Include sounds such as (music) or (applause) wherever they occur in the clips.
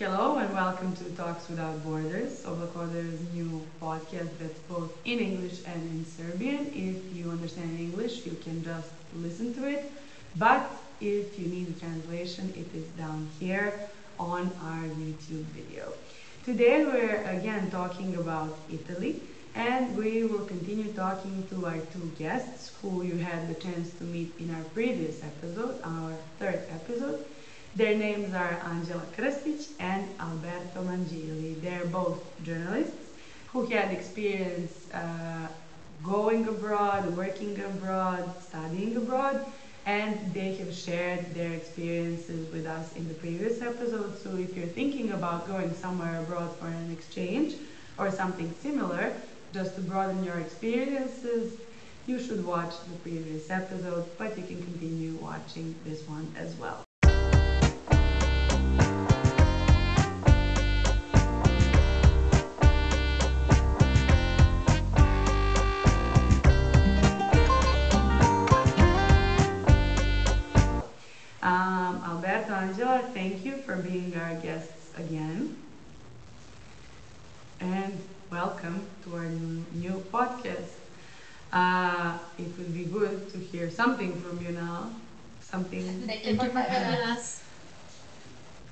Hello and welcome to Talks Without Borders, Oblakoder's new podcast that's both in English and in Serbian. If you understand English, you can just listen to it. But if you need a translation, it is down here on our YouTube video. Today we're again talking about Italy and we will continue talking to our two guests who you had the chance to meet in our previous episode, our third episode. Their names are Angela Krstic and Alberto Mangili. They're both journalists who had experience uh, going abroad, working abroad, studying abroad, and they have shared their experiences with us in the previous episode. So if you're thinking about going somewhere abroad for an exchange or something similar, just to broaden your experiences, you should watch the previous episode, but you can continue watching this one as well. Hear something from you now. Something. Thank you for having us.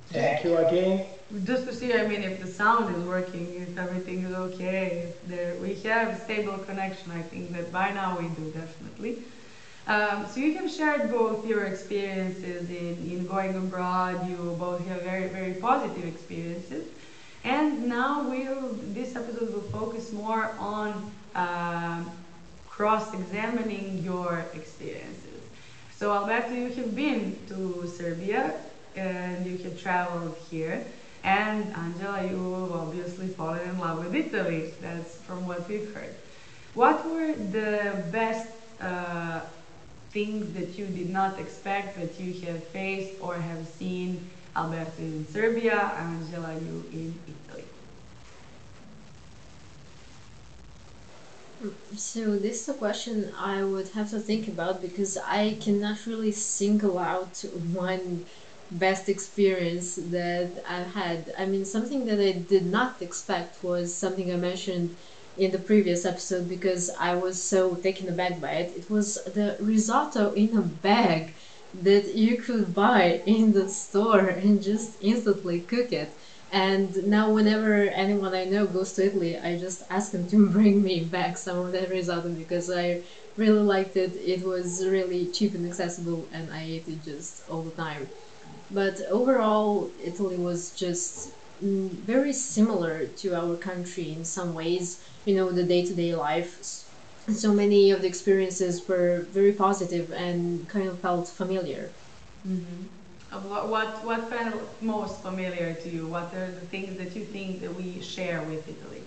Thank you again. Just to see, I mean, if the sound is working, if everything is okay, if there, we have a stable connection. I think that by now we do definitely. Um, so you have shared both your experiences in, in going abroad. You both have very, very positive experiences. And now we'll, this episode will focus more on uh, cross-examining your experiences. So Alberto, you have been to Serbia and you have traveled here. And Angela, you obviously fallen in love with Italy. That's from what we've heard. What were the best uh, things that you did not expect that you have faced or have seen Alberto in Serbia, Angela you in Italy? So this is a question I would have to think about because I cannot really single out one best experience that I've had. I mean, something that I did not expect was something I mentioned in the previous episode because I was so taken aback by it. It was the risotto in a bag that you could buy in the store and just instantly cook it. And now, whenever anyone I know goes to Italy, I just ask them to (laughs) bring me back some of that risotto because I really liked it. It was really cheap and accessible, and I ate it just all the time. But overall, Italy was just mm, very similar to our country in some ways you know the day-to-day life so many of the experiences were very positive and kind of felt familiar mm-hmm. What, what felt most familiar to you what are the things that you think that we share with italy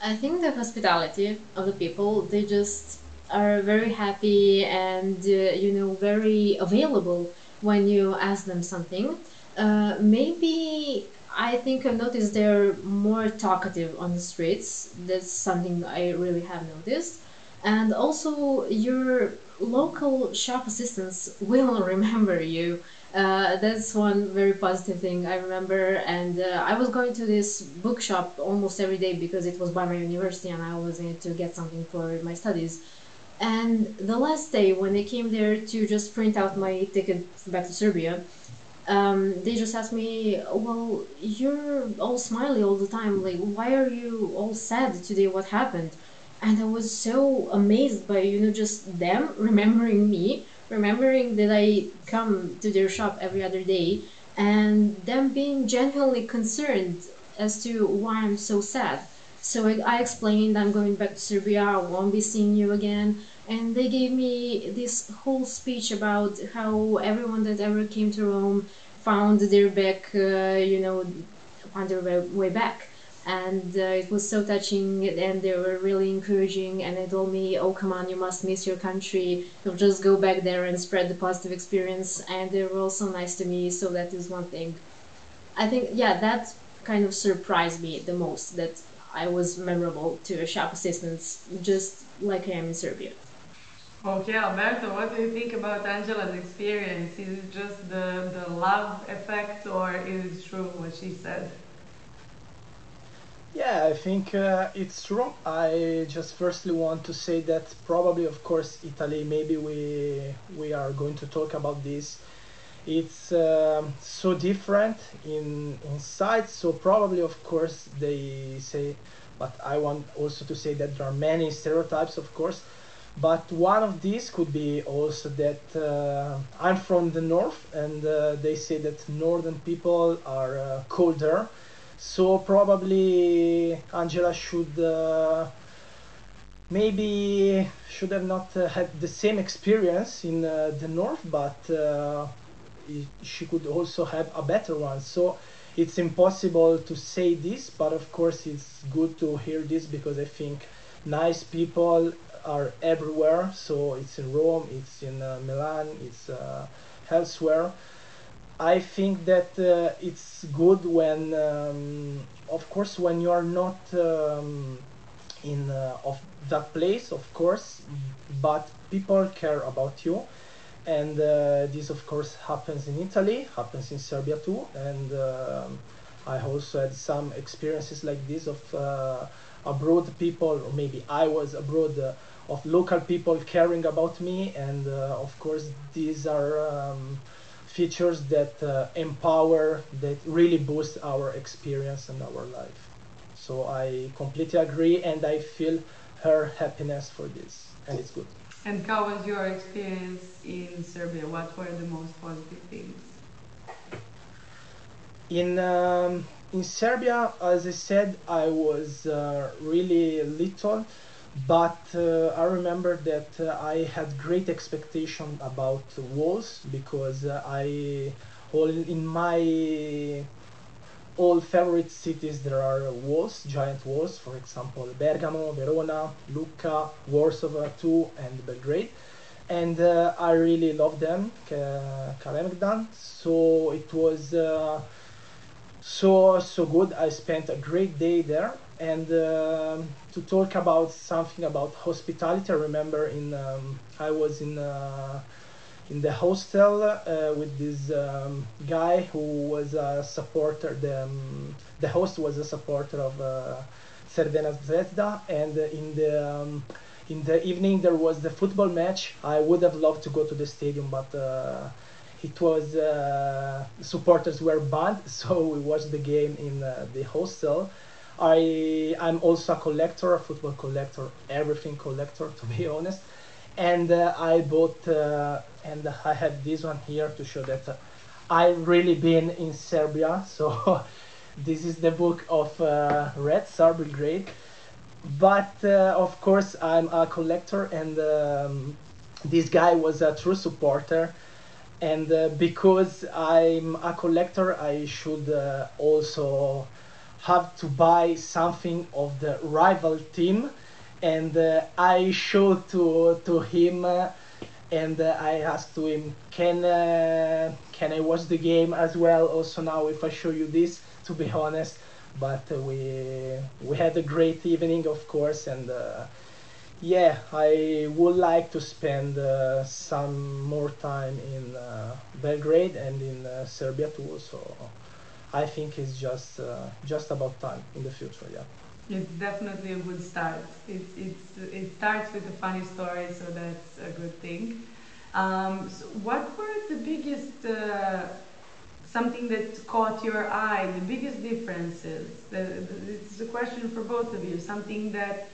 i think the hospitality of the people they just are very happy and uh, you know very available when you ask them something uh, maybe I think I've noticed they're more talkative on the streets. That's something I really have noticed. And also, your local shop assistants will remember you. Uh, that's one very positive thing I remember. And uh, I was going to this bookshop almost every day because it was by my university and I was in to get something for my studies. And the last day, when they came there to just print out my ticket back to Serbia, um, they just asked me, well, you're all smiley all the time. Like, why are you all sad today? What happened? And I was so amazed by, you know, just them remembering me, remembering that I come to their shop every other day, and them being genuinely concerned as to why I'm so sad. So I, I explained I'm going back to Serbia, I won't be seeing you again. And they gave me this whole speech about how everyone that ever came to Rome found their back, uh, you know, found their way, way back. And uh, it was so touching, and they were really encouraging. And they told me, "Oh, come on, you must miss your country. You'll just go back there and spread the positive experience." And they were also nice to me, so that is one thing. I think, yeah, that kind of surprised me the most. That I was memorable to a shop assistant just like I am in Serbia. Okay, Alberto, what do you think about Angela's experience? Is it just the, the love effect or is it true what she said? Yeah, I think uh, it's true. I just firstly want to say that probably, of course, Italy. Maybe we we are going to talk about this. It's um, so different in inside. So probably, of course, they say. But I want also to say that there are many stereotypes, of course. But one of these could be also that uh, I'm from the north, and uh, they say that northern people are uh, colder so probably Angela should uh, maybe should have not uh, had the same experience in uh, the north, but uh, she could also have a better one. So it's impossible to say this, but of course it's good to hear this because I think nice people are everywhere. So it's in Rome, it's in uh, Milan, it's uh, elsewhere. I think that uh, it's good when, um, of course, when you are not um, in uh, of that place, of course, but people care about you, and uh, this, of course, happens in Italy, happens in Serbia too, and um, I also had some experiences like this of uh, abroad people, or maybe I was abroad. Uh, of local people caring about me, and uh, of course, these are um, features that uh, empower, that really boost our experience and our life. So I completely agree, and I feel her happiness for this, and it's good. And how was your experience in Serbia? What were the most positive things? In um, in Serbia, as I said, I was uh, really little but uh, I remember that uh, I had great expectation about walls because uh, I all in my all favorite cities there are walls, giant walls, for example Bergamo, Verona, Lucca, Warsaw too, and Belgrade. And uh, I really love them, Kalemegdan. So it was uh, so so good. I spent a great day there and um, to talk about something about hospitality. I remember in um, I was in uh, in the hostel uh, with this um, guy who was a supporter. The um, the host was a supporter of uh, Crvena Zvezda, and in the um, in the evening there was the football match. I would have loved to go to the stadium, but uh, it was uh, supporters were banned, (laughs) so we watched the game in uh, the hostel I I'm also a collector, a football collector, everything collector to be honest. And uh, I bought uh, and I have this one here to show that uh, I've really been in Serbia. (laughs) So this is the book of uh, Red Star Belgrade. But uh, of course I'm a collector and um, this guy was a true supporter and uh, because I'm a collector I should also have to buy something of the rival team and uh, I showed to to him uh, and uh, I asked to him can uh, can I watch the game as well also now if I show you this? To be (laughs) honest but uh, we we had a great evening of course and uh, yeah I would like to spend some more time in Belgrade and in Serbia too so I think it's just uh, just about time in the future. Yeah. It's definitely a good start. It's, it's, it starts with a funny story, so that's a good thing. Um, so what were the biggest, uh, something that caught your eye, the biggest differences? The, the, it's a question for both of you, something that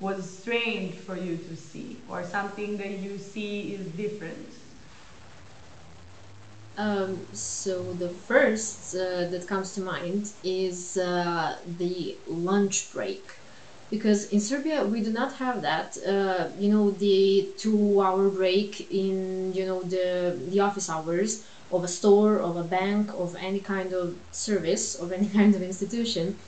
was strange for you to see, or something that you see is different. Um, so the first uh, that comes to mind is uh, the lunch break, because in Serbia we do not have that. Uh, you know, the two-hour break in you know the the office hours of a store, of a bank, of any kind of service, of any (laughs) kind of institution.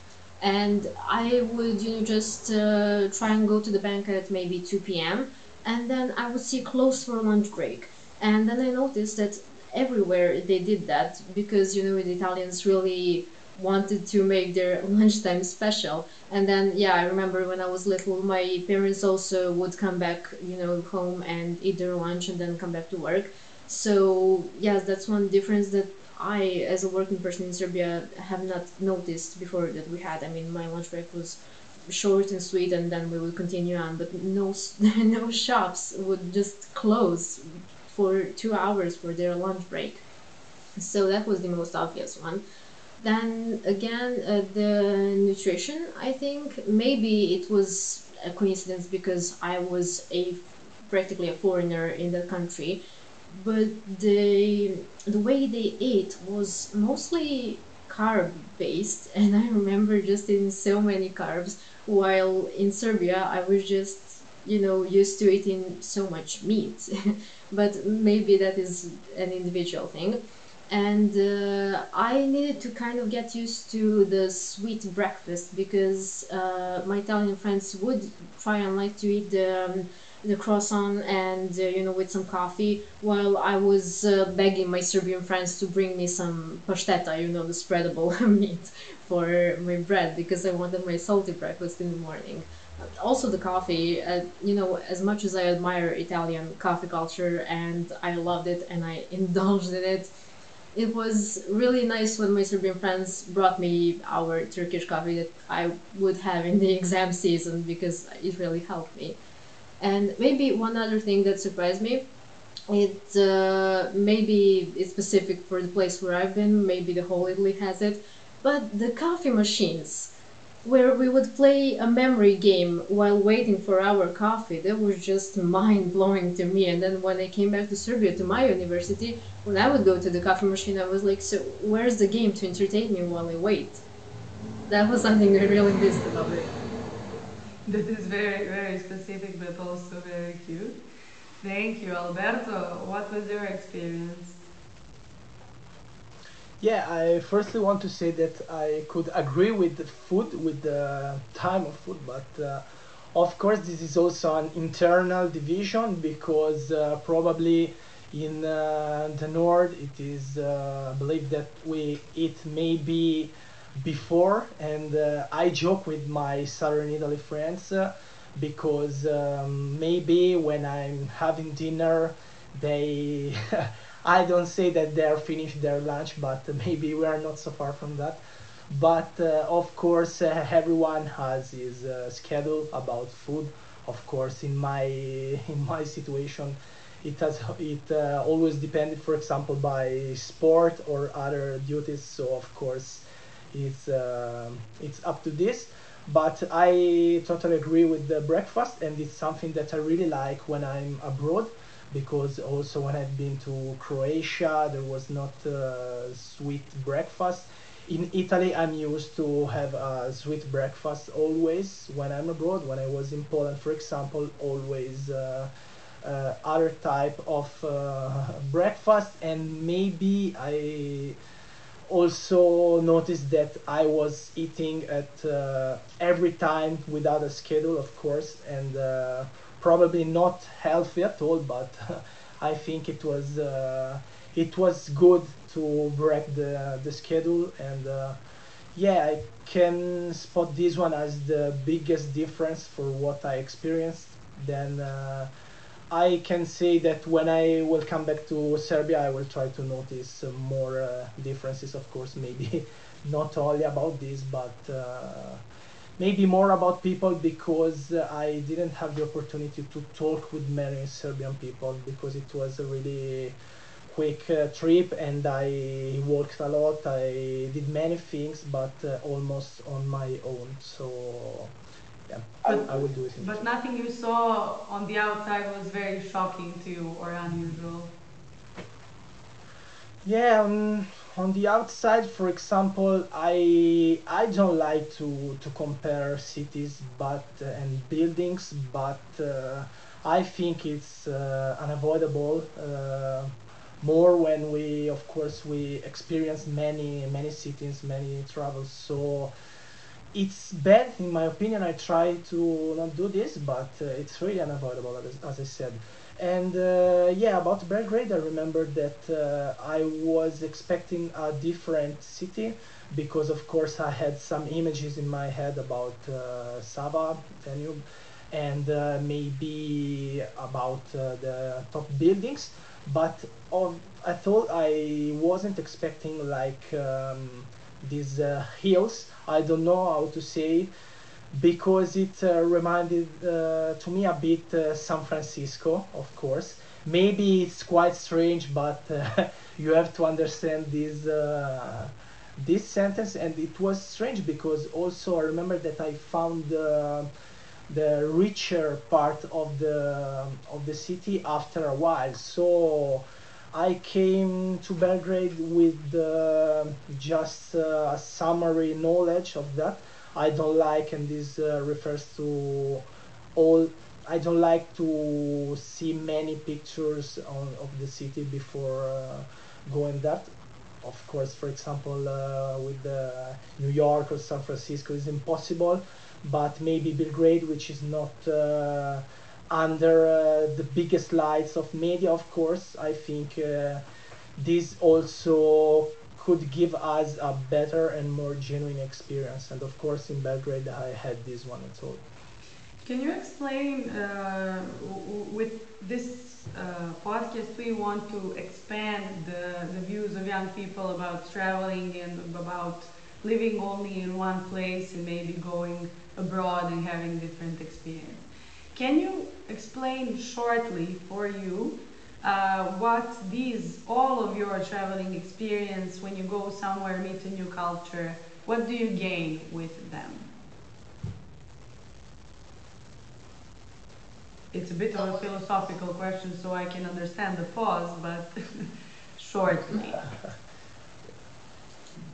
And I would you know just uh, try and go to the bank at maybe 2 p.m. and then I would see closed for lunch break. And then I noticed that everywhere they did that because you know the Italians really wanted to make their (laughs) lunchtime special. And then, yeah, I remember when I was little, my parents also would come back, you know, home and eat their lunch and then come back to work. So, yes, that's one difference that I, as a working person in Serbia, have not noticed before that we had. I mean, my lunch break was short and sweet, and then we would continue on. But no, (laughs) no shops would just close for two hours for their lunch break. So that was the most obvious one. Then again, uh, the nutrition, I think maybe it was a coincidence because I was a practically a foreigner in the country, but the the way they ate was mostly carb based, (laughs) and I remember just eating so many carbs. While in Serbia, I was just you know used to eating so much meat, (laughs) but maybe that is an individual thing and uh, I needed to kind of get used to the sweet breakfast because uh, my Italian friends would try and like to eat the, um, the croissant and uh, you know with some coffee while I was uh, begging my Serbian friends to bring me some pasteta, you know the spreadable (laughs) meat for my bread because I wanted my salty breakfast in the morning. Also the coffee, uh, you know, as much as I admire Italian coffee culture and I loved it and I (laughs) indulged in it, it was really nice when my Serbian friends brought me our Turkish coffee that I would have in the (laughs) exam season because it really helped me. And maybe one other thing that surprised me, it uh, maybe it's specific for the place where I've been, maybe the whole Italy has it, but the coffee machines where we would play a memory game while waiting for our coffee. That was just mind blowing to me. And then when I came back to Serbia to my university, when I would go to the coffee machine, I was like, so where's the game to entertain me while I wait? That was something I really missed about it. That is very, very specific, but also very cute. Thank you, Alberto. What was your experience? Yeah, I firstly want to say that I could agree with the food, with the time of food, but uh, of course this is also an internal division because uh, probably in uh, the north it is uh, believed that we eat maybe before and uh, I joke with my southern Italy friends uh, because um, maybe when I'm having dinner they (laughs) I don't say that they are finished their lunch, but (laughs) maybe we are not so far from that. But uh, of course, uh, everyone has his uh, schedule about food. Of course, in my (laughs) in my situation, it has it uh, always depended, for example, by sport or other duties. So of course, it's uh, it's up to this. But I totally agree with the breakfast, and it's something that I really like when I'm abroad because also when I've been to Croatia, there was not sweet breakfast. In Italy, I'm used to have a sweet breakfast always when I'm abroad. When I was in Poland, for example, always uh, uh, other type of uh, (laughs) breakfast, and maybe I also noticed that I was eating at uh, every time without a schedule, of course, and uh, probably not healthy at all, but (laughs) I think it was uh, it was good to break the the schedule and uh, yeah, I can spot this one as the biggest difference for what I experienced. Then uh, I can say that when I will come back to Serbia, I will try to notice more uh, differences. Of course, maybe (laughs) not only about this, but uh, maybe more about people because uh, I didn't have the opportunity to talk with many Serbian people because it was a really quick uh, trip and I worked a lot. I did many things, but uh, almost on my own. So yeah, but, I, I will do it. but nothing you saw on the outside was very shocking to you or unusual. Yeah. Um, on the outside, for example, I I don't like to to compare cities, but uh, and buildings, but uh, I think it's uh, unavoidable. More when we, of course, we experience many many cities, many travels. So it's bad, in my opinion. I try to not do this, but uh, it's really unavoidable, as, as I said. And uh, yeah, about Belgrade, I remember that uh, I was expecting a different city because, of course, I had some images in my head about uh, Sava, Danube, and uh, maybe about uh, the top buildings. But of, I thought I wasn't expecting like um, these uh, hills. I don't know how to say because it uh, reminded uh, to me a bit uh, San Francisco, of course. Maybe it's quite strange, but uh, (laughs) you have to understand this uh, this sentence. And it was strange because also I remember that I found uh, the richer part of the of the city after a while. So I came to Belgrade with just a summary knowledge of that I don't like, and this uh, refers to all. I don't like to see many pictures on, of the city before uh, going there. Of course, for example, uh, with New York or San Francisco is impossible, but maybe Belgrade, which is not uh, under uh, the biggest lights of media, of course, I think uh, this also could give us a better and more genuine experience. And of course, in Belgrade, I had this one at all. Can you explain uh, with this uh, podcast? We want to expand the, the views of young people about traveling and about living only in one place and maybe going abroad and having different experience. Can you explain shortly for you uh, what these, all of your traveling experience, when you go somewhere, meet a new culture, what do you gain with them? It's a bit of a philosophical question, so I can understand the pause, but (laughs) shortly.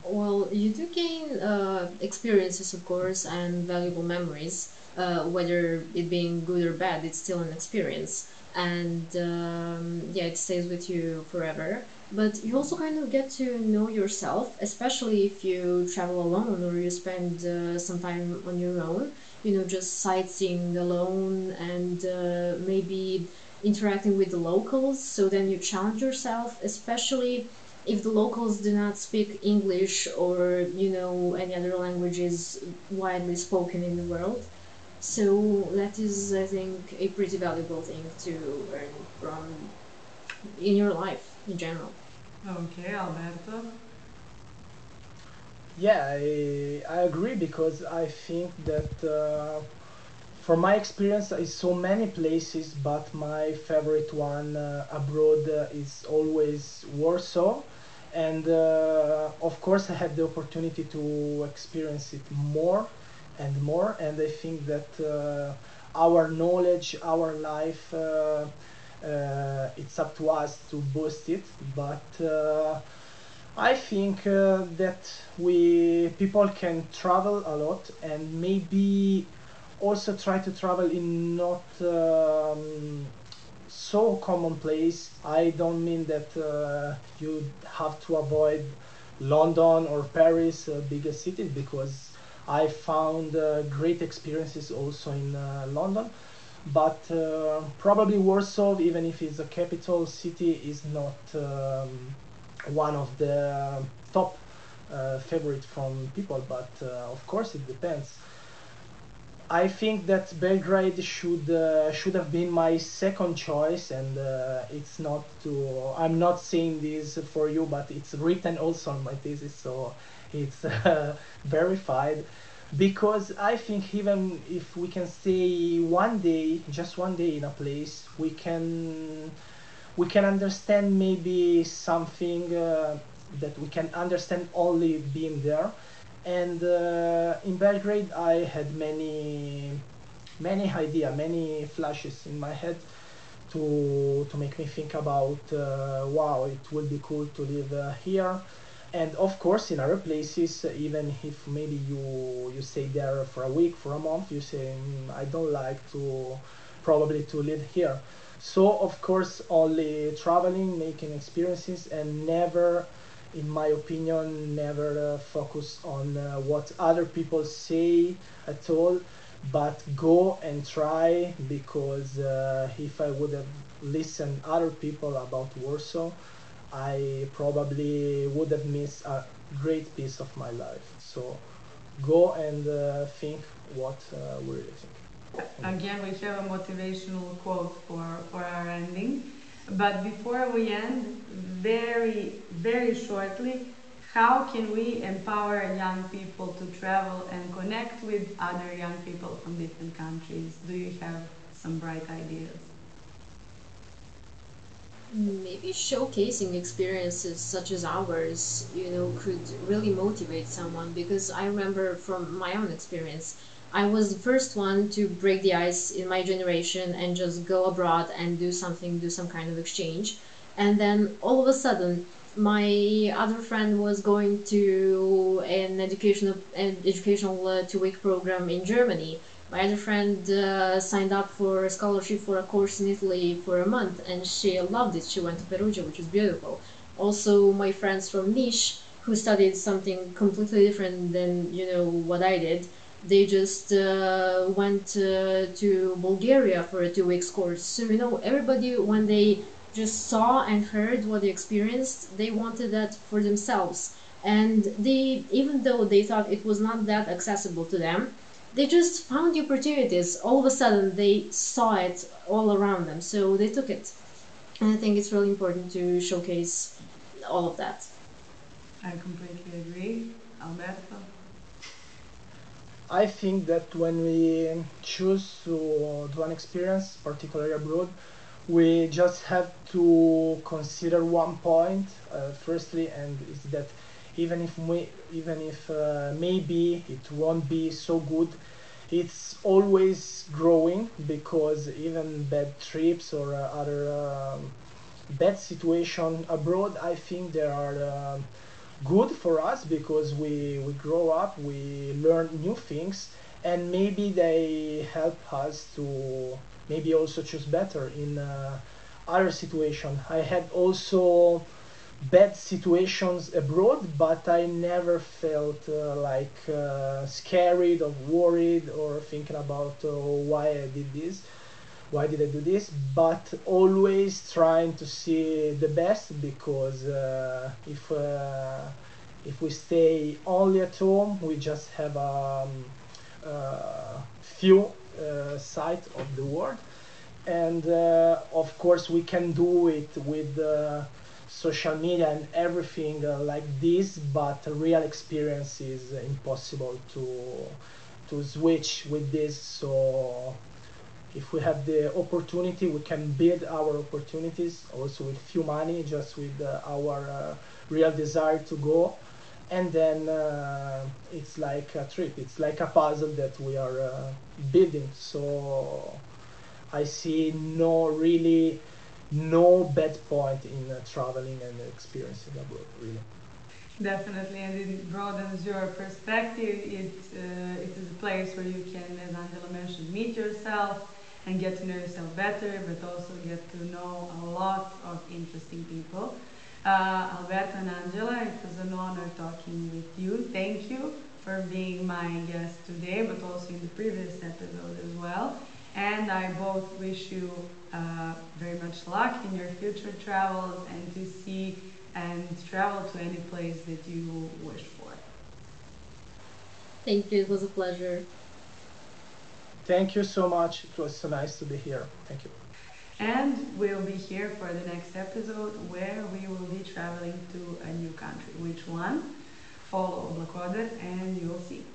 Well, you do gain uh, experiences, of course, and valuable memories. Uh, whether it being good or bad, it's still an experience and um, yeah it stays with you forever. But you also kind of get to know yourself especially if you travel alone or you spend uh, some time on your own you know just sightseeing alone and uh, maybe interacting with the locals. So then you challenge yourself especially if the locals do not speak english or you know any other languages widely spoken in the world so that is, I think, a pretty valuable thing to learn from in your life in general. Okay, Alberto. Yeah, I, I agree because I think that uh, from my experience, I saw many places, but my favorite one uh, abroad uh, is always Warsaw. And uh, of course, I had the opportunity to experience it more and more. And I think that uh, our knowledge, our life, uh, uh, it's up to us to boost it. But I think that we people can travel a lot and maybe also try to travel in not um, so commonplace. I don't mean that uh, you have to avoid London or Paris, uh, bigger cities, because I found uh, great experiences also in uh, London, but uh, probably Warsaw, even if it's a capital city, is not um, one of the top uh, favorite from people. But uh, of course, it depends. I think that Belgrade should uh, should have been my second choice, and it's not to. I'm not saying this for you, but it's written also on my thesis, so it's (laughs) verified because I think even if we can stay one day, just one day in a place, we can we can understand maybe something uh, that we can understand only being there. And uh, in Belgrade, I had many many idea, many flashes in my head to to make me think about uh, wow, it would be cool to live uh, here and of course in other places even if maybe you you stay there for a week for a month you say mm, i don't like to probably to live here. So of course only traveling making experiences and never in my opinion never uh, focus on uh, what other people say at all but go and try because uh, if I would have listened other people about Warsaw, I probably would have missed a great piece of my life. So go and uh, think what uh, we really think. Again, we have a motivational quote for, for our ending. But before we end, very, very shortly, how can we empower young people to travel and connect with other young people from different countries? Do you have some bright ideas? Maybe showcasing experiences such as ours, you know, could really motivate someone because I remember from my own experience, I was the first one to break the ice in my generation and just go abroad and do something, do some kind of exchange. And then all of a sudden, my other friend was going to an educational an educational uh, two week program in Germany. My other friend uh, signed up for a scholarship for a course in Italy for a month, and she loved it. She went to Perugia, which is beautiful. Also, my friends from Niš, who studied something completely different than you know what I did, they just uh, went uh, to Bulgaria for a two weeks course. So you know, everybody when they just saw and heard what they experienced, they wanted that for themselves. And they, even though they thought it was not that accessible to them, they just found the opportunities. All of a sudden, they saw it all around them, so they took it. And I think it's really important to showcase all of that. I completely agree. Alberto? I think that when we choose to do an experience, particularly abroad, we just have to consider one point uh, firstly and is that even if we even if uh, maybe it won't be so good it's always growing because even bad trips or uh, other um, bad situation abroad i think they are um, good for us because we we grow up we learn new things and maybe they help us to maybe also choose better in uh, other situation. I had also bad situations abroad, but I never felt uh, like uh, scared or worried or thinking about uh, why I did this, why did I do this, but always trying to see the best because uh, if uh, if we stay only at home, we just have a um, uh, few uh, side of the world. And of course we can do it with social media and everything uh, like this but real experience is impossible to to switch with this. So if we have the opportunity we can build our opportunities also with few money just with uh, our uh, real desire to go. And then uh, it's like a trip. It's like a puzzle that we are uh, building. So i see no really no bad point in uh, traveling and experiencing abroad really Definitely, and it broadens your perspective. It, uh, it is a place where you can, as Angela mentioned, meet yourself and get to know yourself better, but also get to know a lot of interesting people. Uh, Alberto and Angela, it was an honor talking with you. Thank you for being my guest today, but also in the previous episode as well. And I both wish you uh, very much luck in your future travels and to see and travel to any place that you wish for. Thank you, it was a pleasure. thank you so much it was so nice to be here thank you And we'll be here for the next episode where we will be traveling to a new country. Which one? Follow Oblakoder and you'll see.